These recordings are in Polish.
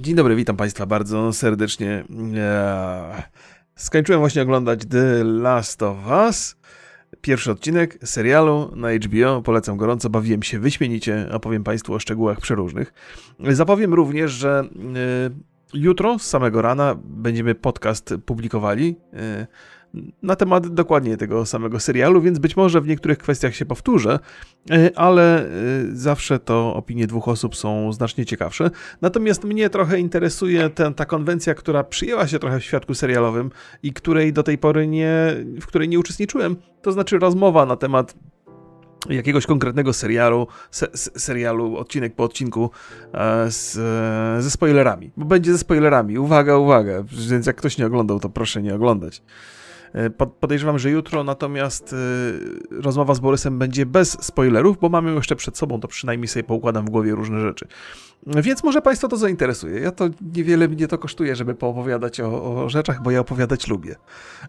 Dzień dobry, witam Państwa bardzo serdecznie. Skończyłem właśnie oglądać The Last of Us. Pierwszy odcinek serialu na HBO. Polecam gorąco, bawiłem się wyśmienicie. Opowiem Państwu o szczegółach przeróżnych. Zapowiem również, że jutro z samego rana będziemy podcast publikowali na temat dokładnie tego samego serialu, więc być może w niektórych kwestiach się powtórzę, e, ale e, zawsze to opinie dwóch osób są znacznie ciekawsze. Natomiast mnie trochę interesuje ten, ta konwencja, która przyjęła się trochę w świadku serialowym i której do tej pory nie, w której nie uczestniczyłem, to znaczy rozmowa na temat jakiegoś konkretnego serialu, se, serialu odcinek po odcinku e, z, ze spoilerami, bo będzie ze spoilerami. Uwaga, uwaga, więc jak ktoś nie oglądał, to proszę nie oglądać. E, podejrzewam, że jutro natomiast e, rozmowa z Borysem będzie bez spoilerów, bo mamy jeszcze przed sobą, to przynajmniej sobie poukładam w głowie różne rzeczy. Więc może Państwa to zainteresuje. Ja to niewiele mnie to kosztuje, żeby poopowiadać o, o, rzeczach, bo ja opowiadać lubię.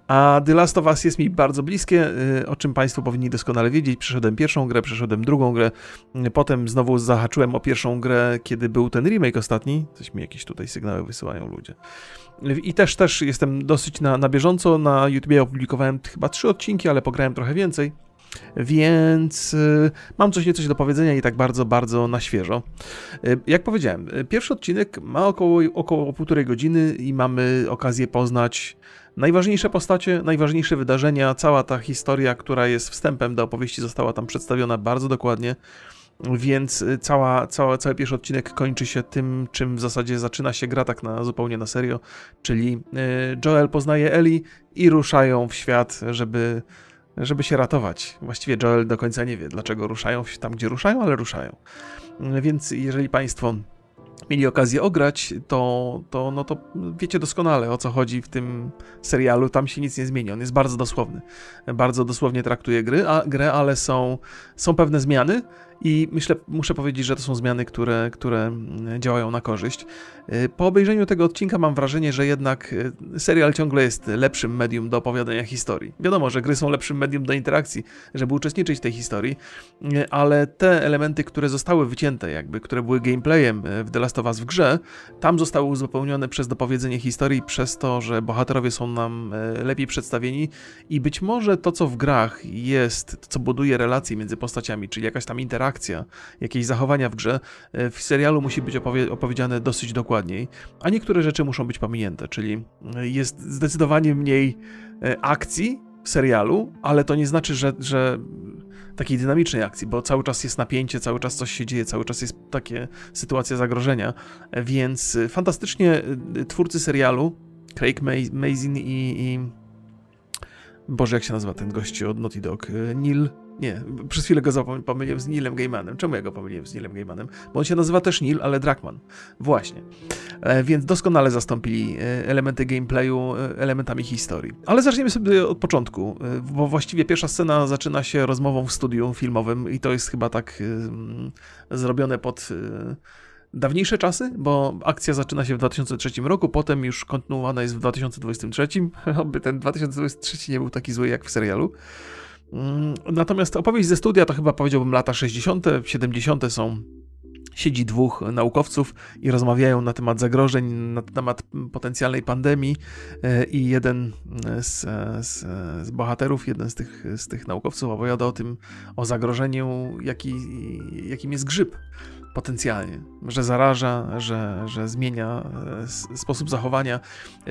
A The Last of Us jest mi bardzo bliskie, e, o czym Państwo powinni doskonale wiedzieć. Przeszedłem pierwszą grę, przeszedłem drugą grę, potem znowu zahaczyłem o pierwszą grę, kiedy był ten remake ostatni. Coś mi jakieś tutaj sygnały wysyłają ludzie. I też, też jestem dosyć na, na bieżąco. Na YouTubie opublikowałem chyba trzy odcinki, ale pograłem trochę więcej. Więc y, mam coś niecoś do powiedzenia i tak bardzo, bardzo na świeżo. Y, jak powiedziałem, y, pierwszy odcinek ma około, około półtorej godziny i mamy okazję poznać najważniejsze postacie, najważniejsze wydarzenia. Cała ta historia, która jest wstępem do opowieści, została tam przedstawiona bardzo dokładnie. Więc y, cała, cała, cały pierwszy odcinek kończy się tym, czym w zasadzie zaczyna się gra tak na, zupełnie na serio, czyli y, Joel poznaje Eli i ruszają w świat, żeby, żeby się ratować. Właściwie Joel do końca nie wie, dlaczego ruszają tam, gdzie ruszają, ale ruszają. Więc jeżeli Państwo mieli okazję ograć, to, to, no to wiecie doskonale o co chodzi w tym serialu. Tam się nic nie zmieni. On jest bardzo dosłowny. Bardzo dosłownie traktuje gry, a, grę, ale są, są pewne zmiany i myślę, muszę powiedzieć, że to są zmiany, które, które działają na korzyść. Y, po obejrzeniu tego odcinka mam wrażenie, że jednak y, serial ciągle jest lepszym medium do opowiadania historii. Wiadomo, że gry są lepszym medium do interakcji, żeby uczestniczyć w tej historii, y, ale te elementy, które zostały wycięte, jakby, które były gameplayem w The Last of Us w grze, tam zostały uzupełnione przez dopowiedzenie historii, przez to, że bohaterowie są nam lepiej przedstawieni i być może to, co w grach jest, co buduje relacje między postaciami, czyli jakaś tam interakcja, interakcja, jakieś zachowania w grze, e, w serialu musi być opowie opowiedziane dosyć dokładniej, a niektóre rzeczy muszą być pominięte, czyli e, jest zdecydowanie mniej e, akcji w serialu, ale to nie znaczy, że, że takiej dynamicznej akcji, bo cały czas jest napięcie, cały czas coś się dzieje, cały czas jest takie sytuacja zagrożenia, więc fantastycznie twórcy serialu, Craig Mazin i, i Boże, jak się nazywa ten gościu od Naughty Dog? Neil nie, przez chwilę go pomyliłem z Neilem Gaimanem. Czemu ja go pomyliłem z Neilem Gaimanem? Bo on się nazywa też Neil, ale Drakman. Właśnie. E, więc doskonale zastąpili e, elementy gameplayu e, elementami historii. Ale zaczniemy sobie od początku, bo właściwie pierwsza scena zaczyna się rozmową w studiu filmowym i to jest chyba tak zrobione pod dawniejsze czasy, bo akcja zaczyna się w 2003 roku, potem już kontynuowana jest w 2023, aby ten 2023 nie był taki zły jak w serialu. Mm, natomiast opowieść ze studia to chyba powiedziałbym lata 60., 70. są siedzi dwóch naukowców i rozmawiają na temat zagrożeń, na temat potencjalnej pandemii e, i jeden z, z, z, bohaterów, jeden z tych, z tych naukowców opowiada o tym, o zagrożeniu, jaki, jakim jest grzyb potencjalnie, że zaraża, że, że zmienia e, sposób zachowania.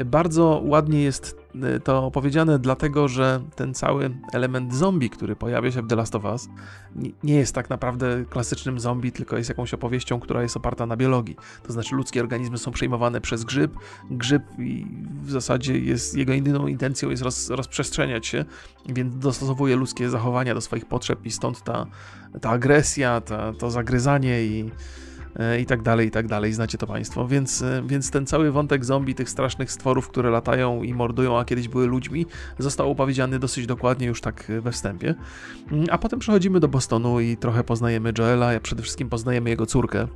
Bardzo ładnie jest e, to opowiedziane, dlatego że ten cały element zombie, który pojawia się w The Last of Us, nie jest tak naprawdę klasycznym zombie, tylko jest jakąś opowieścią, która jest oparta na biologii. To znaczy ludzkie organizmy są przejmowane przez grzyb. Grzyb w zasadzie jest, jego jedyną intencją jest roz, rozprzestrzeniać się, więc dostosowuje ludzkie zachowania do swoich potrzeb i stąd ta ta agresja, ta, to zagryzanie i, i tak dalej, i tak dalej, znacie to Państwo. Więc, e, więc ten cały wątek zombie, tych strasznych stworów, które latają i mordują, a kiedyś były ludźmi, został opowiedziany dosyć dokładnie już tak we wstępie. Mm, a potem przechodzimy do Bostonu i trochę poznajemy Joela, a przede wszystkim poznajemy jego córkę.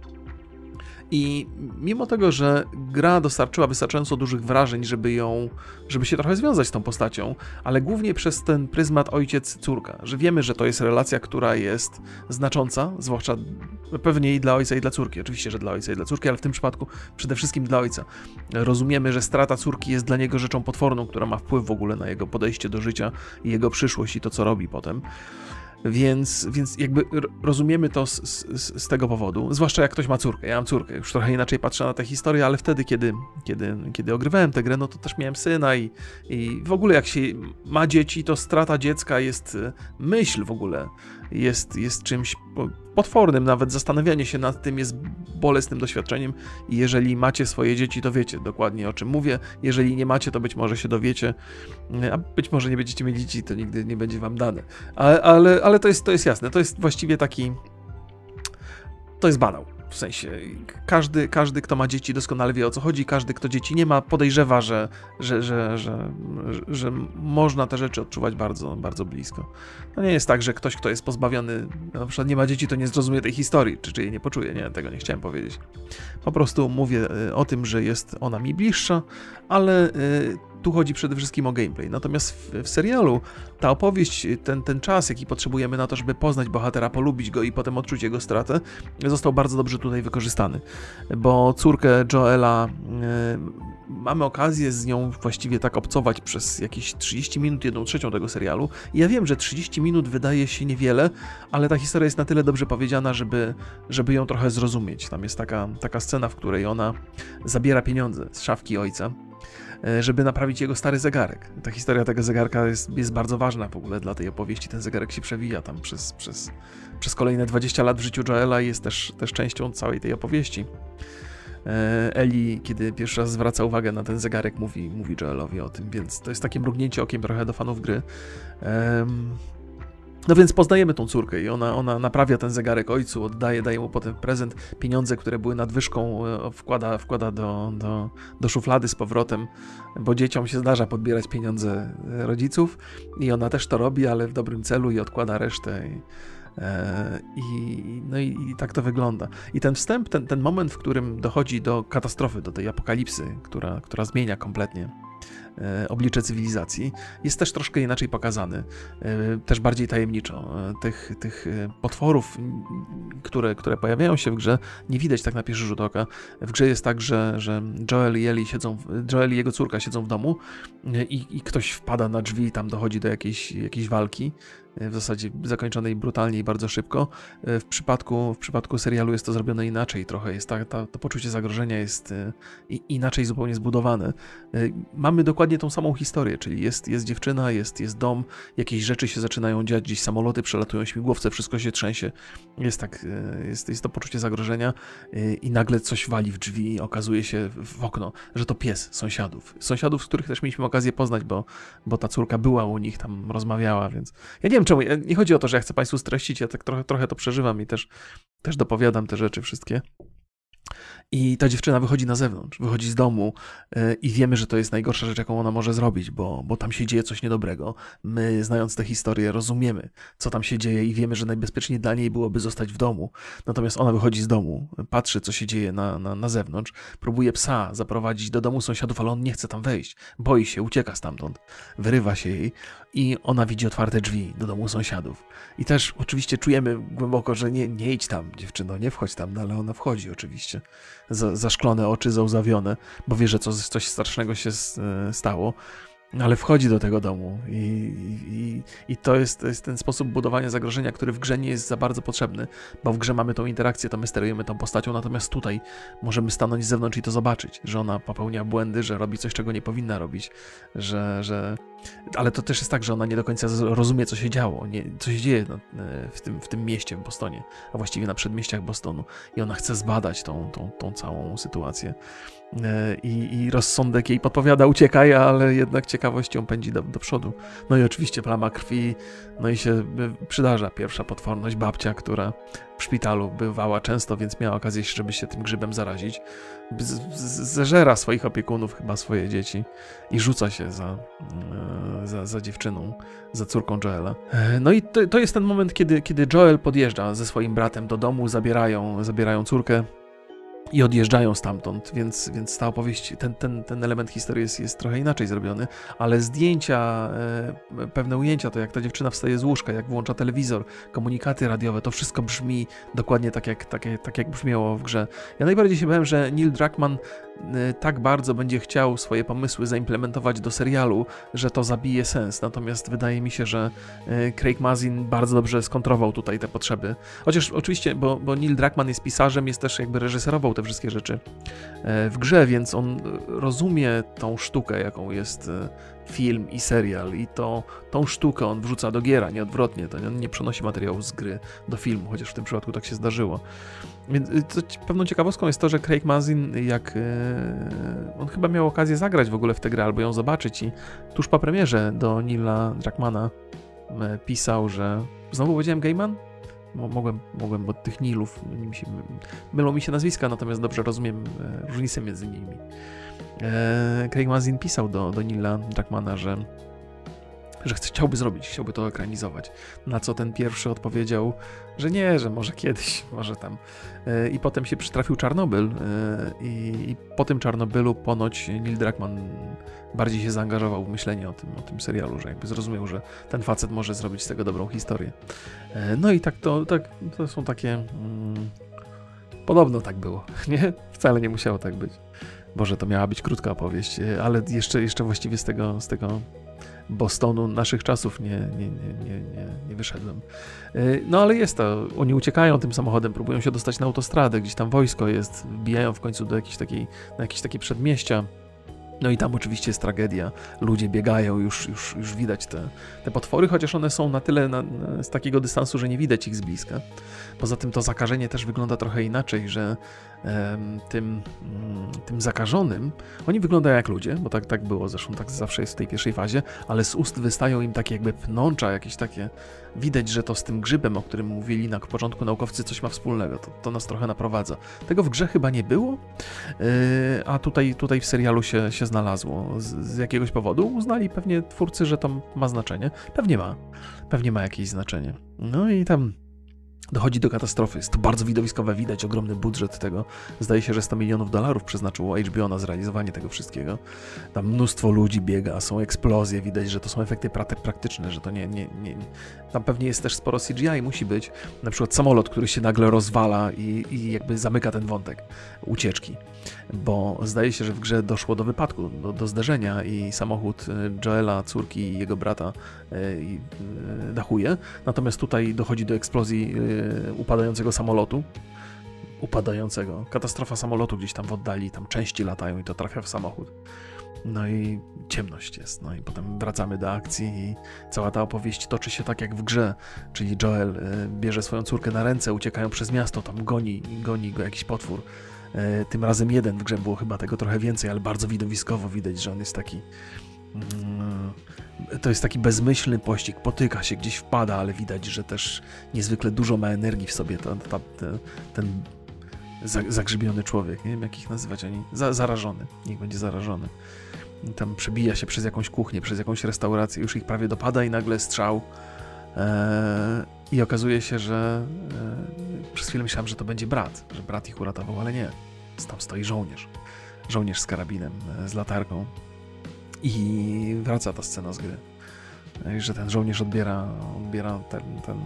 I mimo tego, że gra dostarczyła wystarczająco dużych wrażeń, żeby ją, żeby się trochę związać z tą postacią, ale głównie przez ten pryzmat ojciec-córka, że wiemy, że to jest relacja, która jest znacząca, zwłaszcza pewnie i dla ojca, i dla córki. Oczywiście, że dla ojca i dla córki, ale w tym przypadku przede wszystkim dla ojca. Rozumiemy, że strata córki jest dla niego rzeczą potworną, która ma wpływ w ogóle na jego podejście do życia i jego przyszłość i to, co robi potem. Więc, więc jakby rozumiemy to z, z, z, tego powodu, zwłaszcza jak ktoś ma córkę. Ja mam córkę, już trochę inaczej patrzę na tę historię, ale wtedy, kiedy, kiedy, kiedy ogrywałem tę grę, no to też miałem syna i, i w ogóle jak się ma dzieci, to strata dziecka jest myśl w ogóle, jest, jest czymś potwornym, nawet zastanawianie się nad tym jest bolesnym doświadczeniem. I jeżeli macie swoje dzieci, to wiecie dokładnie o czym mówię, jeżeli nie macie, to być może się dowiecie, a być może nie będziecie mieli dzieci, to nigdy nie będzie wam dane, ale, ale, ale to, jest, to jest jasne, to jest właściwie taki, to jest banał. W sensie, każdy, każdy, kto ma dzieci, doskonale wie o co chodzi. Każdy, kto dzieci nie ma, podejrzewa, że, że, że, że, że, można te rzeczy odczuwać bardzo, bardzo blisko. To nie jest tak, że ktoś, kto jest pozbawiony, na przykład nie ma dzieci, to nie zrozumie tej historii, czy, czy jej nie poczuje. Nie, tego nie chciałem powiedzieć. Po prostu mówię e, o tym, że jest ona mi bliższa, ale e, tu chodzi przede wszystkim o gameplay. Natomiast w, w, serialu ta opowieść, ten, ten czas, jaki potrzebujemy na to, żeby poznać bohatera, polubić go i potem odczuć jego stratę, został bardzo dobrze tutaj wykorzystany. Bo córkę Joela y, mamy okazję z nią właściwie tak obcować przez jakieś 30 minut, jedną trzecią tego serialu. I ja wiem, że 30 minut wydaje się niewiele, ale ta historia jest na tyle dobrze powiedziana, żeby, żeby ją trochę zrozumieć. Tam jest taka, taka scena, w której ona zabiera pieniądze z szafki ojca żeby naprawić jego stary zegarek. Ta historia tego zegarka jest, jest bardzo ważna w ogóle dla tej opowieści. Ten zegarek się przewija tam przez, przez, przez kolejne 20 lat w życiu Joela i jest też, też częścią całej tej opowieści. E, Eli, kiedy pierwszy raz zwraca uwagę na ten zegarek, mówi, mówi Joelowi o tym, więc to jest takie mrugnięcie okiem trochę do fanów gry. No więc poznajemy tą córkę i ona, ona naprawia ten zegarek ojcu, oddaje, daje mu potem prezent, pieniądze, które były nadwyżką, e, wkłada, wkłada do, do, do szuflady z powrotem, bo dzieciom się zdarza podbierać pieniądze e, rodziców i ona też to robi, ale w dobrym celu i odkłada resztę. I, e, i, no i, i, tak to wygląda. I ten wstęp, ten, ten moment, w którym dochodzi do katastrofy, do tej apokalipsy, która, która zmienia kompletnie oblicze cywilizacji, jest też troszkę inaczej pokazany, e, też bardziej tajemniczo. E, tych, tych potworów, które, które pojawiają się w grze, nie widać tak na pierwszy rzut oka. W grze jest tak, że, że Joel i Ellie siedzą, Joel i jego córka siedzą w domu i, i ktoś wpada na drzwi i tam dochodzi do jakiejś, jakiejś walki w zasadzie zakończonej brutalnie i bardzo szybko. W przypadku, w przypadku serialu jest to zrobione inaczej trochę, jest ta, ta, to poczucie zagrożenia jest inaczej zupełnie zbudowane. Mamy dokładnie tą samą historię, czyli jest, jest dziewczyna, jest, jest dom, jakieś rzeczy się zaczynają dziać, gdzieś samoloty przelatują, śmigłowce, wszystko się trzęsie. Jest tak, e, jest, jest to poczucie zagrożenia e, i nagle coś wali w drzwi i okazuje się w okno, że to pies sąsiadów. Sąsiadów, z których też mieliśmy okazję poznać, bo, bo ta córka była u nich, tam rozmawiała, więc ja nie wiem czemu, nie chodzi o to, że ja chcę Państwu streścić, ja tak trochę, trochę to przeżywam i też, też dopowiadam te rzeczy wszystkie. I ta dziewczyna wychodzi na zewnątrz, wychodzi z domu yy, i wiemy, że to jest najgorsza rzecz, jaką ona może zrobić, bo, bo tam się dzieje coś niedobrego. My, znając tę historię, rozumiemy, co tam się dzieje i wiemy, że najbezpieczniej dla niej byłoby zostać w domu. Natomiast ona wychodzi z domu, patrzy, co się dzieje na, na, na zewnątrz, próbuje psa zaprowadzić do domu sąsiadów, ale on nie chce tam wejść. Boi się, ucieka stamtąd, wyrywa się jej i ona widzi otwarte drzwi do domu sąsiadów. I też oczywiście czujemy głęboko, że nie, nie idź tam, dziewczyno, nie wchodź tam, no ale ona wchodzi oczywiście zaszklone oczy, załzawione, bo wie, że coś, coś strasznego się e, stało. Ale wchodzi do tego domu i, i, i to, jest, to jest ten sposób budowania zagrożenia, który w grze nie jest za bardzo potrzebny, bo w grze mamy tą interakcję, to my sterujemy tą postacią, natomiast tutaj możemy stanąć z zewnątrz i to zobaczyć, że ona popełnia błędy, że robi coś, czego nie powinna robić, że, że... ale to też jest tak, że ona nie do końca rozumie, co się działo, nie, co się dzieje w, tym, w tym mieście, w Bostonie, a właściwie na przedmieściach Bostonu i ona chce zbadać tą, tą, tą całą sytuację. E, I, I, rozsądek jej podpowiada uciekaj, ale jednak ciekawość ją pędzi do, do, przodu. No i oczywiście plama krwi, no i się przydarza pierwsza potworność babcia, która w szpitalu bywała często, więc miała okazję, żeby się tym grzybem zarazić. Zeżera swoich opiekunów, chyba swoje dzieci i rzuca się za, e, za, za dziewczyną, za córką Joela. E, no i to, to jest ten moment, kiedy, kiedy Joel podjeżdża ze swoim bratem do domu, zabierają, zabierają córkę i odjeżdżają stamtąd, więc, więc ta opowieść, ten, ten, ten element historii jest, jest trochę inaczej zrobiony, ale zdjęcia, e, pewne ujęcia, to jak ta dziewczyna wstaje z łóżka, jak włącza telewizor, komunikaty radiowe, to wszystko brzmi dokładnie tak jak, tak, tak jak brzmiało w grze. Ja najbardziej się bałem, że Neil Druckmann tak bardzo będzie chciał swoje pomysły zaimplementować do serialu, że to zabije sens. Natomiast wydaje mi się, że e, Craig Mazin bardzo dobrze skontrował tutaj te potrzeby. Chociaż oczywiście, bo, bo Neil Druckmann jest pisarzem, jest też jakby reżyserował te wszystkie rzeczy e, w grze, więc on rozumie tą sztukę, jaką jest film i serial i to, tą sztukę on wrzuca do giera, nie odwrotnie, to on nie przenosi materiału z gry do filmu, chociaż w tym przypadku tak się zdarzyło. Więc y, to, pewną ciekawostką jest to, że Craig Mazin, jak yy, on chyba miał okazję zagrać w ogóle w tę grę albo ją zobaczyć i tuż po premierze do Nila Druckmana yy, pisał, że znowu powiedziałem Gaiman? mogłem, mogłem od tych Nilów, mi się, mylą mi się nazwiska, natomiast dobrze rozumiem e, różnicę między nimi. E, Craig Mazin pisał do, do Nila Druckmana, że że chciałby zrobić, chciałby to ekranizować. Na co ten pierwszy odpowiedział, że nie, że może kiedyś, może tam. E, I potem się przytrafił Czarnobyl e, i, i po tym Czarnobylu ponoć Neil Druckmann bardziej się zaangażował w myślenie o tym, o tym serialu, że jakby zrozumiał, że ten facet może zrobić z tego dobrą historię. E, no i tak to, tak, to są takie... Mm, podobno tak było, nie? Wcale nie musiało tak być. Boże, to miała być krótka opowieść, ale jeszcze, jeszcze właściwie z tego, z tego Bostonu naszych czasów nie, nie, nie, nie, nie, wyszedłem. Y, no ale jest to, oni uciekają tym samochodem, próbują się dostać na autostradę, gdzieś tam wojsko jest, wbijają w końcu do jakiejś takiej, na jakieś takie przedmieścia. No i tam oczywiście jest tragedia. Ludzie biegają, już, już, już widać te, te potwory, chociaż one są na tyle na, z takiego dystansu, że nie widać ich z bliska. Poza tym to zakażenie też wygląda trochę inaczej, że tym, mm, tym zakażonym, oni wyglądają jak ludzie, bo tak, tak było zresztą, tak zawsze jest w tej pierwszej fazie, ale z ust wystają im takie jakby pnącza, jakieś takie, widać, że to z tym grzybem, o którym mówili na początku naukowcy, coś ma wspólnego, to, to nas trochę naprowadza. Tego w grze chyba nie było, yy, a tutaj, tutaj w serialu się, się znalazło. Z, z jakiegoś powodu uznali pewnie twórcy, że to ma znaczenie. Pewnie ma, pewnie ma jakieś znaczenie. No i tam Dochodzi do katastrofy. Jest to bardzo widowiskowe, widać ogromny budżet tego. Zdaje się, że 100 milionów dolarów przeznaczyło HBO na zrealizowanie tego wszystkiego. Tam mnóstwo ludzi biega, są eksplozje, widać, że to są efekty praktyczne, że to nie, nie, nie. Tam pewnie jest też sporo CGI, musi być. Na przykład samolot, który się nagle rozwala i, i jakby zamyka ten wątek ucieczki. Bo zdaje się, że w grze doszło do wypadku, do, do zderzenia i samochód y, Joela, córki i jego brata y, y, dachuje. Natomiast tutaj dochodzi do eksplozji upadającego samolotu. Upadającego. Katastrofa samolotu gdzieś tam w oddali, tam części latają i to trafia w samochód. No i ciemność jest. No i potem wracamy do akcji i cała ta opowieść toczy się tak jak w grze. Czyli Joel y, bierze swoją córkę na ręce, uciekają przez miasto, tam goni, goni go jakiś potwór. Y, tym razem jeden w grze było chyba tego trochę więcej, ale bardzo widowiskowo widać, że on jest taki to jest taki bezmyślny pościg, potyka się, gdzieś wpada, ale widać, że też niezwykle dużo ma energii w sobie to, to, ten, ten zagrzybiony człowiek, nie wiem jak ich nazywać, oni, za, zarażony, niech będzie zarażony. Tam przebija się przez jakąś kuchnię, przez jakąś restaurację, już ich prawie dopada i nagle strzał. Eee, I okazuje się, że e, przez chwilę myślałem, że to będzie brat, że brat ich uratował, ale nie. Tam stoi żołnierz. Żołnierz z karabinem, e, z latarką. I wraca ta scena z gry. Że ten żołnierz odbiera, odbiera ten, ten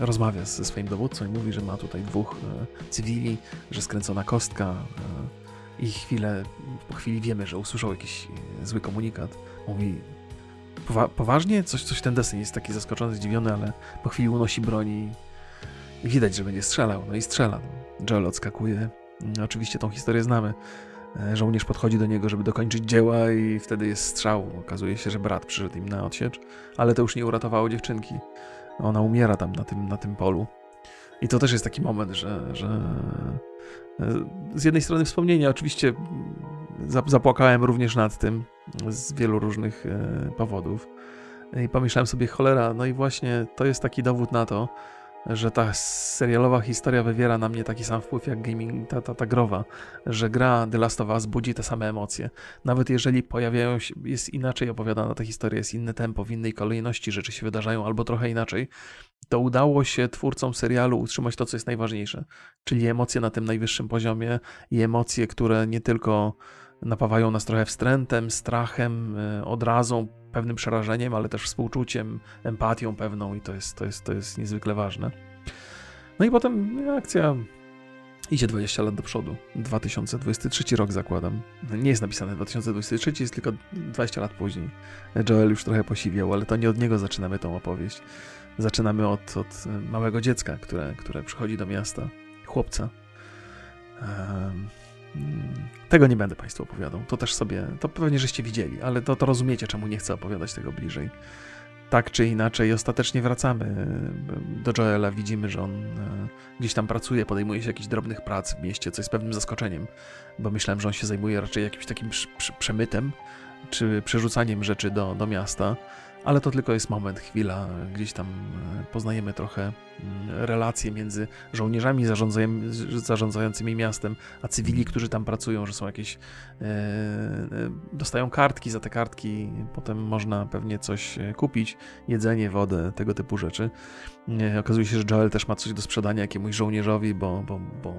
rozmawia ze swoim dowódcą i mówi, że ma tutaj dwóch e, cywili, że skręcona kostka e, i chwilę, po chwili wiemy, że usłyszał jakiś e, zły komunikat. Mówi, Powa poważnie? Coś, coś ten deseń jest taki zaskoczony, zdziwiony, ale po chwili unosi broń i, i widać, że będzie strzelał. No i strzela. Joel odskakuje. Oczywiście tą historię znamy. E, żołnierz podchodzi do niego, żeby dokończyć dzieła i wtedy jest strzał. Okazuje się, że brat przyszedł im na odsiecz, ale to już nie uratowało dziewczynki. Ona umiera tam na tym, na tym polu. I to też jest taki moment, że, że e, z jednej strony wspomnienia, oczywiście zapłakałem również nad tym z wielu różnych e, powodów. I pomyślałem sobie, cholera, no i właśnie to jest taki dowód na to, że ta serialowa historia wywiera na mnie taki sam wpływ jak gaming, ta, ta, ta growa, że gra The Last of Us budzi te same emocje. Nawet jeżeli pojawiają się, jest inaczej opowiadana ta historia, jest inne tempo, w innej kolejności rzeczy się wydarzają, albo trochę inaczej, to udało się twórcom serialu utrzymać to, co jest najważniejsze, czyli emocje na tym najwyższym poziomie i emocje, które nie tylko napawają nas trochę wstrętem, strachem, e, odrazą, pewnym przerażeniem, ale też współczuciem, empatią pewną i to jest, to jest, to jest niezwykle ważne. No i potem akcja idzie 20 lat do przodu. 2023 rok zakładam. Nie jest napisane 2023, jest tylko 20 lat później. Joel już trochę posiwiał, ale to nie od niego zaczynamy tą opowieść. Zaczynamy od, od małego dziecka, które, które przychodzi do miasta, chłopca. Um, tego nie będę Państwu opowiadał. To też sobie, to pewnie żeście widzieli, ale to, to rozumiecie, czemu nie chcę opowiadać tego bliżej. Tak czy inaczej, ostatecznie wracamy do Joela. Widzimy, że on e, gdzieś tam pracuje, podejmuje się jakichś drobnych prac w mieście, co jest pewnym zaskoczeniem, bo myślałem, że on się zajmuje raczej jakimś takim przemytem czy przerzucaniem rzeczy do, do miasta ale to tylko jest moment, chwila, gdzieś tam e, poznajemy trochę mm, relacje między żołnierzami zarządzającymi miastem, a cywili, którzy tam pracują, że są jakieś, e, e, dostają kartki, za te kartki potem można pewnie coś kupić, jedzenie, wodę, tego typu rzeczy. Okazuje się, że Joel też ma coś do sprzedania jakiemuś żołnierzowi, bo, bo, bo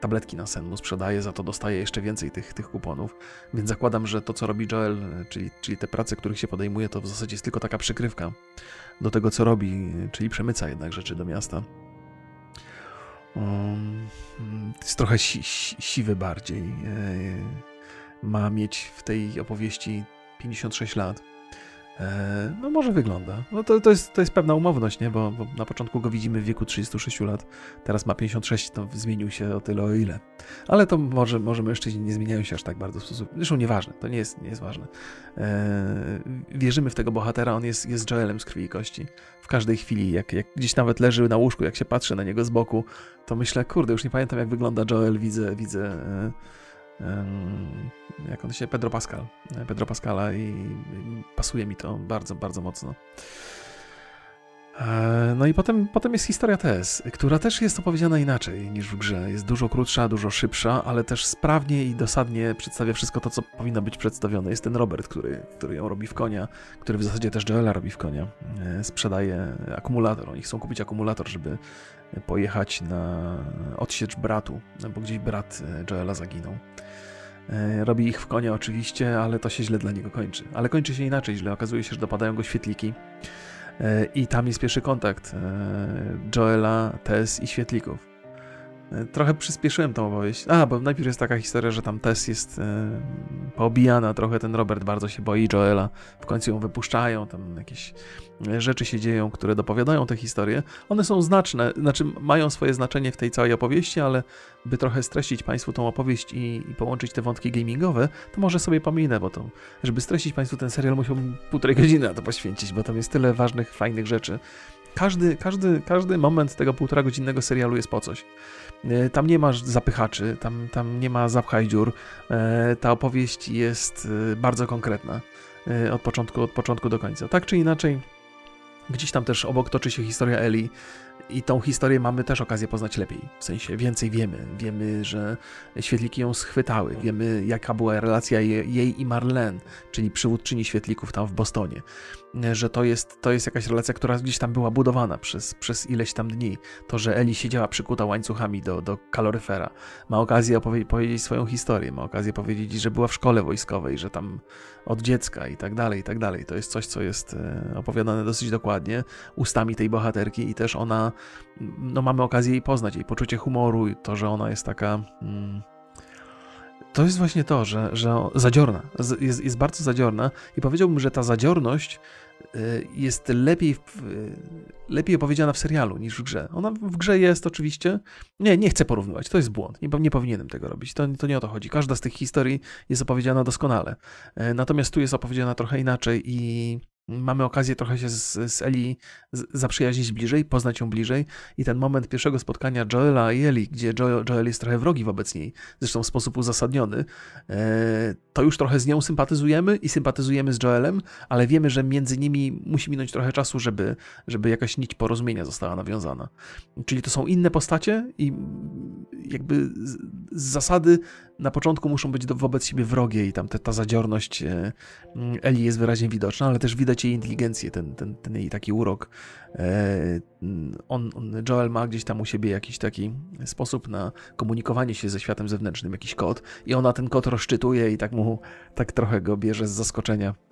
tabletki na sen mu sprzedaje, za to dostaje jeszcze więcej tych, tych kuponów. Więc zakładam, że to, co robi Joel, czyli, czyli te prace, których się podejmuje, to w zasadzie jest tylko taka przykrywka do tego, co robi, czyli przemyca jednak rzeczy do miasta. Um, jest trochę si, si, siwy bardziej. E, ma mieć w tej opowieści 56 lat. E, no może wygląda. No to, to, jest, to jest pewna umowność, nie? Bo, bo, na początku go widzimy w wieku 36 lat, teraz ma 56, to zmienił się o tyle o ile. Ale to może, może mężczyźni nie zmieniają się aż tak bardzo w sposób... Zresztą nieważne, to nie jest, nie jest ważne. Eee, wierzymy w tego bohatera, on jest, jest Joelem z krwi i kości. W każdej chwili, jak, jak gdzieś nawet leży na łóżku, jak się patrzy na niego z boku, to myślę, kurde, już nie pamiętam jak wygląda Joel, widzę, widzę... E, jak on się, Pedro Pascal, Pedro Pascala i pasuje mi to bardzo, bardzo mocno. E, no i potem, potem jest historia TS, która też jest opowiedziana inaczej niż w grze. Jest dużo krótsza, dużo szybsza, ale też sprawnie i dosadnie przedstawia wszystko to, co powinno być przedstawione. Jest ten Robert, który, który ją robi w konia, który w zasadzie też Joela robi w konia. E, sprzedaje akumulator. Oni chcą kupić akumulator, żeby pojechać na odsiecz bratu, bo gdzieś brat Joela zaginął. E, robi ich w konia oczywiście, ale to się źle dla niego kończy. Ale kończy się inaczej źle. Okazuje się, że dopadają go świetliki. E, I tam jest pierwszy kontakt e, Joela, Tess i świetlików. Trochę przyspieszyłem tą opowieść. A, bo najpierw jest taka historia, że tam Tess jest e, poobijana trochę, ten Robert bardzo się boi Joela. W końcu ją wypuszczają, tam jakieś rzeczy się dzieją, które dopowiadają te historie. One są znaczne, znaczy mają swoje znaczenie w tej całej opowieści, ale by trochę streścić Państwu tą opowieść i, i połączyć te wątki gamingowe, to może sobie pominę, bo to, żeby streścić Państwu ten serial, musiałbym półtorej godziny na to poświęcić, bo tam jest tyle ważnych, fajnych rzeczy. Każdy, każdy, każdy moment tego półtora godzinnego serialu jest po coś. E, tam nie masz zapychaczy, tam, tam nie ma zapchaj dziur. E, ta opowieść jest e, bardzo konkretna od początku, od początku do końca. Tak czy inaczej, gdzieś tam też obok toczy się historia Eli, i tą historię mamy też okazję poznać lepiej. W sensie więcej wiemy. Wiemy, że świetliki ją schwytały. Wiemy, jaka była relacja jej i Marlene, czyli przywódczyni świetlików tam w Bostonie. Że to jest, to jest jakaś relacja, która gdzieś tam była budowana przez, przez ileś tam dni. To, że Eli siedziała przykuta łańcuchami do, do kaloryfera. Ma okazję opowiedzieć powiedzieć swoją historię. Ma okazję powiedzieć, że była w szkole wojskowej, że tam od dziecka i tak dalej, i tak dalej. To jest coś, co jest e, opowiadane dosyć dokładnie ustami tej bohaterki i też ona no mamy okazję jej poznać, jej poczucie humoru i to, że ona jest taka... Mm, to jest właśnie to, że, że zadziorna, jest, jest bardzo zadziorna i powiedziałbym, że ta zadziorność y, jest lepiej, lepiej opowiedziana w serialu niż w grze. Ona w grze jest oczywiście. Nie, nie chcę porównywać, to jest błąd. Nie, nie powinienem tego robić. To, to nie o to chodzi. Każda z tych historii jest opowiedziana doskonale. E, natomiast tu jest opowiedziana trochę inaczej i mamy okazję trochę się z, z Eli zaprzyjaźnić bliżej, poznać ją bliżej i ten moment pierwszego spotkania Joela i Eli, gdzie Joel, Joel jest trochę wrogi wobec niej, zresztą w sposób uzasadniony, e, to już trochę z nią sympatyzujemy i sympatyzujemy z Joelem, ale wiemy, że między nimi musi minąć trochę czasu, żeby, żeby jakaś nić porozumienia została nawiązana. Czyli to są inne postacie i jakby z, z zasady na początku muszą być wobec siebie wrogie i tam te, ta zadziorność e, Eli jest wyraźnie widoczna, ale też widać jej inteligencję, ten, ten, ten jej taki urok. E, on, on, Joel ma gdzieś tam u siebie jakiś taki sposób na komunikowanie się ze światem zewnętrznym, jakiś kod i ona ten kod rozczytuje i tak mu tak trochę go bierze z zaskoczenia.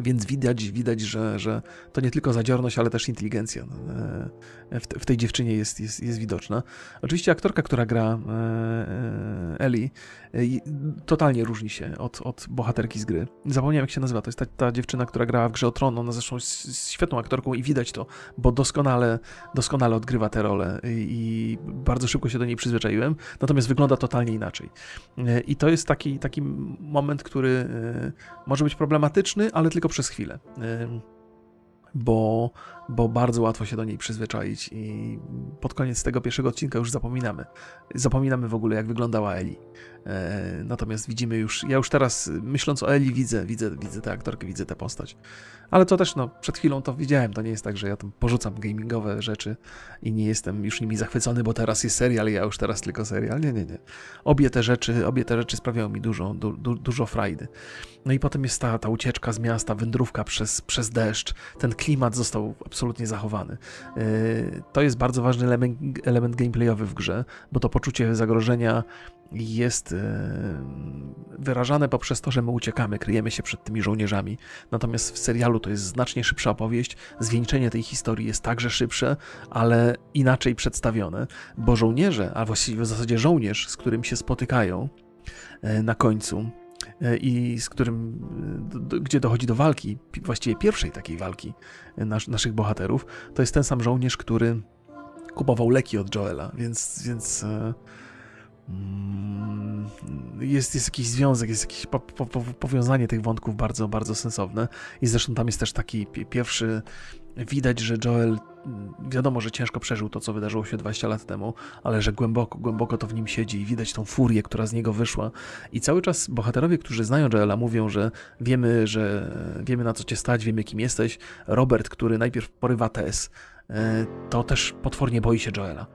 Więc widać, widać że, że to nie tylko zadziorność, ale też inteligencja e, w, tej dziewczynie jest, jest, jest widoczna. Oczywiście aktorka, która gra e, e, Eli, totalnie różni się od, od bohaterki z gry. Zapomniałem, jak się nazywa. To jest ta, ta dziewczyna, która grała w Grze o Tron. Ona zresztą jest świetną aktorką i widać to, bo doskonale, doskonale odgrywa tę rolę i bardzo szybko się do niej przyzwyczaiłem. Natomiast wygląda totalnie inaczej. I to jest taki, taki moment, który może być problematyczny, ale tylko przez chwilę. Bo, bo bardzo łatwo się do niej przyzwyczaić i pod koniec tego pierwszego odcinka już zapominamy. Zapominamy w ogóle, jak wyglądała Eli. E, natomiast widzimy już, ja już teraz myśląc o Eli widzę, widzę, widzę tę aktorkę, widzę tę postać. Ale to też, no, przed chwilą to widziałem, to nie jest tak, że ja tam porzucam gamingowe rzeczy i nie jestem już nimi zachwycony, bo teraz jest serial, ja już teraz tylko serial. Nie, nie, nie. Obie te rzeczy, obie te rzeczy sprawiają mi dużo, du, du, dużo frajdy. No i potem jest ta, ta ucieczka z miasta, wędrówka przez, przez deszcz, ten klimat został absolutnie zachowany. E, to jest bardzo ważny element, element gameplayowy w grze, bo to poczucie zagrożenia jest e, wyrażane poprzez to, że my uciekamy, kryjemy się przed tymi żołnierzami. Natomiast w serialu to jest znacznie szybsza opowieść. Zwieńczenie tej historii jest także szybsze, ale inaczej przedstawione, bo żołnierze, a właściwie w zasadzie żołnierz, z którym się spotykają e, na końcu, i z którym, gdzie dochodzi do walki, właściwie pierwszej takiej walki nas, naszych bohaterów, to jest ten sam żołnierz, który kupował leki od Joela, więc, więc Mm, jest, jest jakiś związek, jest jakieś po, po, powiązanie tych wątków bardzo, bardzo sensowne. I zresztą tam jest też taki pierwszy. Widać, że Joel, wiadomo, że ciężko przeżył to, co wydarzyło się 20 lat temu, ale że głęboko, głęboko to w nim siedzi i widać tą furię, która z niego wyszła. I cały czas bohaterowie, którzy znają Joela, mówią, że wiemy, że wiemy na co cię stać, wiemy kim jesteś. Robert, który najpierw porywa Tess, e, to też potwornie boi się Joela.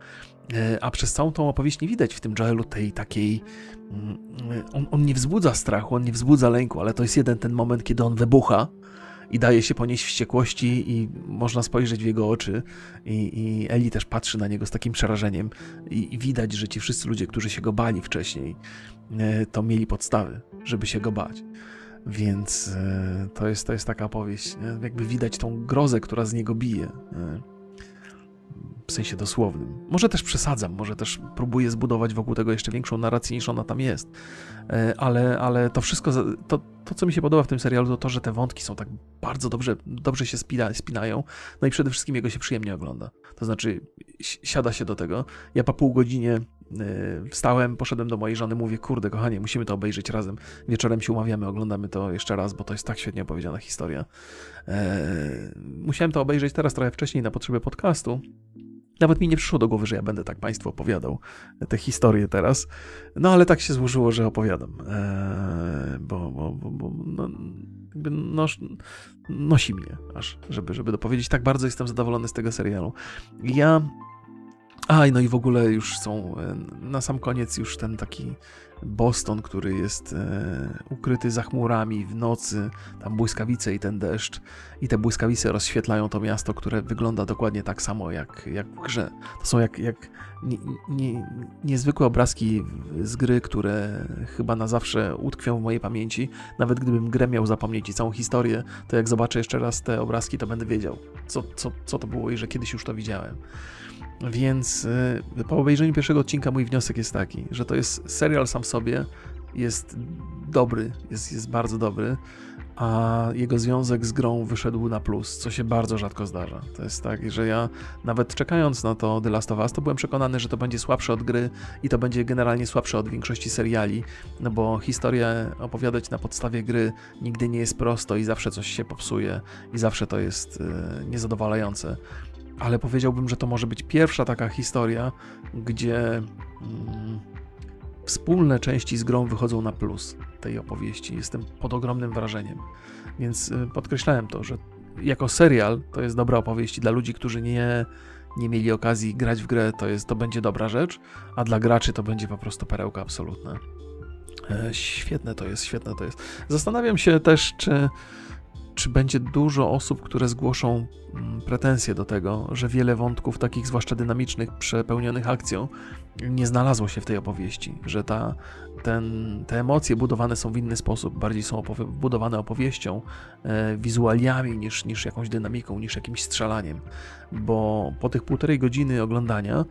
E, a przez całą tą opowieść nie widać w tym Joelu tej takiej. Mm, on, on, nie wzbudza strachu, on nie wzbudza lęku, ale to jest jeden ten moment, kiedy on wybucha i daje się ponieść wściekłości, i można spojrzeć w jego oczy. I, i Eli też patrzy na niego z takim przerażeniem, i, i widać, że ci wszyscy ludzie, którzy się go bali wcześniej, e, to mieli podstawy, żeby się go bać. Więc e, to jest, to jest taka opowieść, nie? jakby widać tą grozę, która z niego bije w sensie dosłownym. Może też przesadzam, może też próbuję zbudować wokół tego jeszcze większą narrację niż ona tam jest. E, ale, ale to wszystko, to, to co mi się podoba w tym serialu, to to, że te wątki są tak bardzo dobrze, dobrze się spina, spinają. No i przede wszystkim jego się przyjemnie ogląda. To znaczy, siada się do tego. Ja po pół godzinie e, wstałem, poszedłem do mojej żony, mówię, kurde, kochanie, musimy to obejrzeć razem. Wieczorem się umawiamy, oglądamy to jeszcze raz, bo to jest tak świetnie opowiedziana historia. E, musiałem to obejrzeć teraz trochę wcześniej na potrzeby podcastu, nawet mi nie przyszło do głowy, że ja będę tak Państwu opowiadał te historie teraz. No ale tak się złożyło, że opowiadam. Eee, bo, bo, bo, bo no, nos, nosi mnie aż, żeby, żeby dopowiedzieć. Tak bardzo jestem zadowolony z tego serialu. Ja. A, no i w ogóle już są e, na sam koniec już ten taki Boston, który jest e, ukryty za chmurami w nocy, tam błyskawice i ten deszcz. I te błyskawice rozświetlają to miasto, które wygląda dokładnie tak samo jak, jak w grze. To są jak, jak nie, nie, niezwykłe obrazki z gry, które chyba na zawsze utkwią w mojej pamięci. Nawet gdybym grę miał zapomnieć i całą historię, to jak zobaczę jeszcze raz te obrazki, to będę wiedział, co, co, co to było i że kiedyś już to widziałem. Więc y, po obejrzeniu pierwszego odcinka mój wniosek jest taki, że to jest serial sam sobie, jest dobry, jest, jest bardzo dobry, a jego związek z grą wyszedł na plus, co się bardzo rzadko zdarza. To jest tak, że ja nawet czekając na to The Last of Us, to byłem przekonany, że to będzie słabsze od gry i to będzie generalnie słabsze od większości seriali, no bo historię opowiadać na podstawie gry nigdy nie jest prosto i zawsze coś się popsuje i zawsze to jest e, niezadowalające. Ale powiedziałbym, że to może być pierwsza taka historia, gdzie mm, wspólne części z grą wychodzą na plus tej opowieści. Jestem pod ogromnym wrażeniem. Więc y, podkreślałem to, że jako serial to jest dobra opowieść dla ludzi, którzy nie, nie mieli okazji grać w grę, to, jest, to będzie dobra rzecz, a dla graczy to będzie po prostu perełka absolutna. E, świetne to jest, świetne to jest. Zastanawiam się też, czy czy będzie dużo osób, które zgłoszą mm, pretensje do tego, że wiele wątków, takich zwłaszcza dynamicznych, przepełnionych akcją, nie znalazło się w tej opowieści, że ta, ten, te emocje budowane są w inny sposób, bardziej są opowi budowane opowieścią, e, wizualiami niż, niż jakąś dynamiką, niż jakimś strzelaniem. Bo po tych półtorej godziny oglądania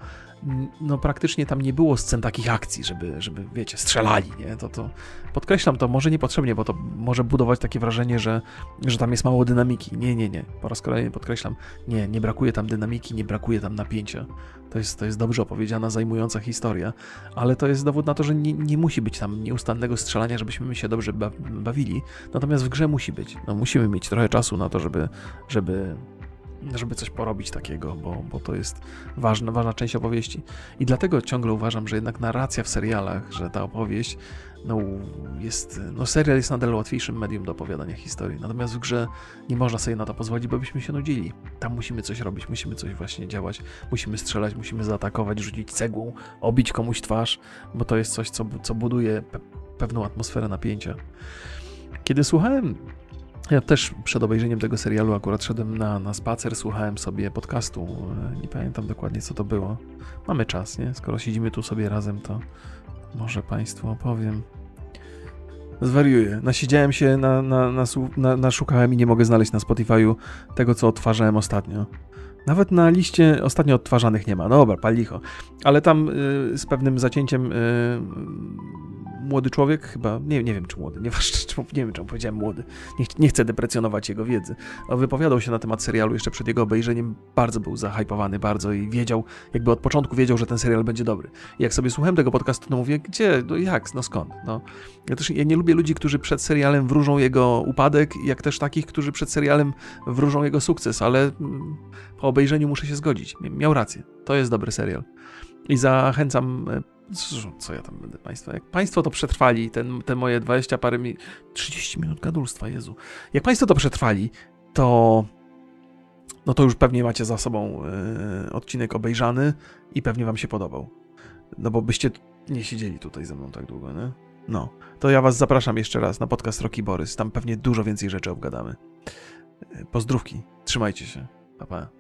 no praktycznie tam nie było scen takich akcji, żeby, żeby wiecie, strzelali, nie? To, to podkreślam to może niepotrzebnie, bo to może budować takie wrażenie, że, że tam jest mało dynamiki. Nie, nie, nie. Po raz kolejny podkreślam, nie, nie brakuje tam dynamiki, nie brakuje tam napięcia. To jest, to jest dobrze opowiedziana, zajmująca historia, ale to jest dowód na to, że nie, nie musi być tam nieustannego strzelania, żebyśmy się dobrze bawili. Natomiast w grze musi być. No, musimy mieć trochę czasu na to, żeby, żeby żeby coś porobić takiego, bo, bo to jest ważna, ważna część opowieści. I dlatego ciągle uważam, że jednak narracja w serialach, że ta opowieść no, jest, no serial jest nadal łatwiejszym medium do opowiadania historii. Natomiast w grze nie można sobie na to pozwolić, bo byśmy się nudzili. Tam musimy coś robić, musimy coś właśnie działać, musimy strzelać, musimy zaatakować, rzucić cegłą, obić komuś twarz, bo to jest coś, co, co buduje pe pewną atmosferę napięcia. Kiedy słuchałem ja też przed obejrzeniem tego serialu akurat szedłem na, na spacer, słuchałem sobie podcastu. E, nie pamiętam dokładnie, co to było. Mamy czas, nie? Skoro siedzimy tu sobie razem, to może Państwu opowiem. Zwariuję. Nasiedziałem się, na, na, na, na, naszukałem i nie mogę znaleźć na Spotify'u tego, co odtwarzałem ostatnio. Nawet na liście ostatnio odtwarzanych nie ma. No dobra, palicho. Ale tam y, z pewnym zacięciem y, młody człowiek, chyba, nie, nie wiem czy młody, nie, nie wiem czemu powiedziałem młody, nie, nie chcę deprecjonować jego wiedzy, wypowiadał się na temat serialu jeszcze przed jego obejrzeniem, bardzo był zahypowany, bardzo i wiedział, jakby od początku wiedział, że ten serial będzie dobry. I jak sobie słuchałem tego podcastu, to mówię, gdzie, no jak, no skąd, no. Ja też ja nie lubię ludzi, którzy przed serialem wróżą jego upadek, jak też takich, którzy przed serialem wróżą jego sukces, ale mm, po obejrzeniu muszę się zgodzić. Miał rację. To jest dobry serial. I zachęcam e, co ja tam będę Państwa? Jak Państwo to przetrwali, ten, te moje 20 parę minut, 30 minut gadulstwa, Jezu. Jak Państwo to przetrwali, to no to już pewnie macie za sobą yy, odcinek obejrzany i pewnie Wam się podobał. No bo byście nie siedzieli tutaj ze mną tak długo, nie? No, to ja Was zapraszam jeszcze raz na podcast Roki Borys. Tam pewnie dużo więcej rzeczy obgadamy. E, pozdrówki, trzymajcie się. Pa, pa.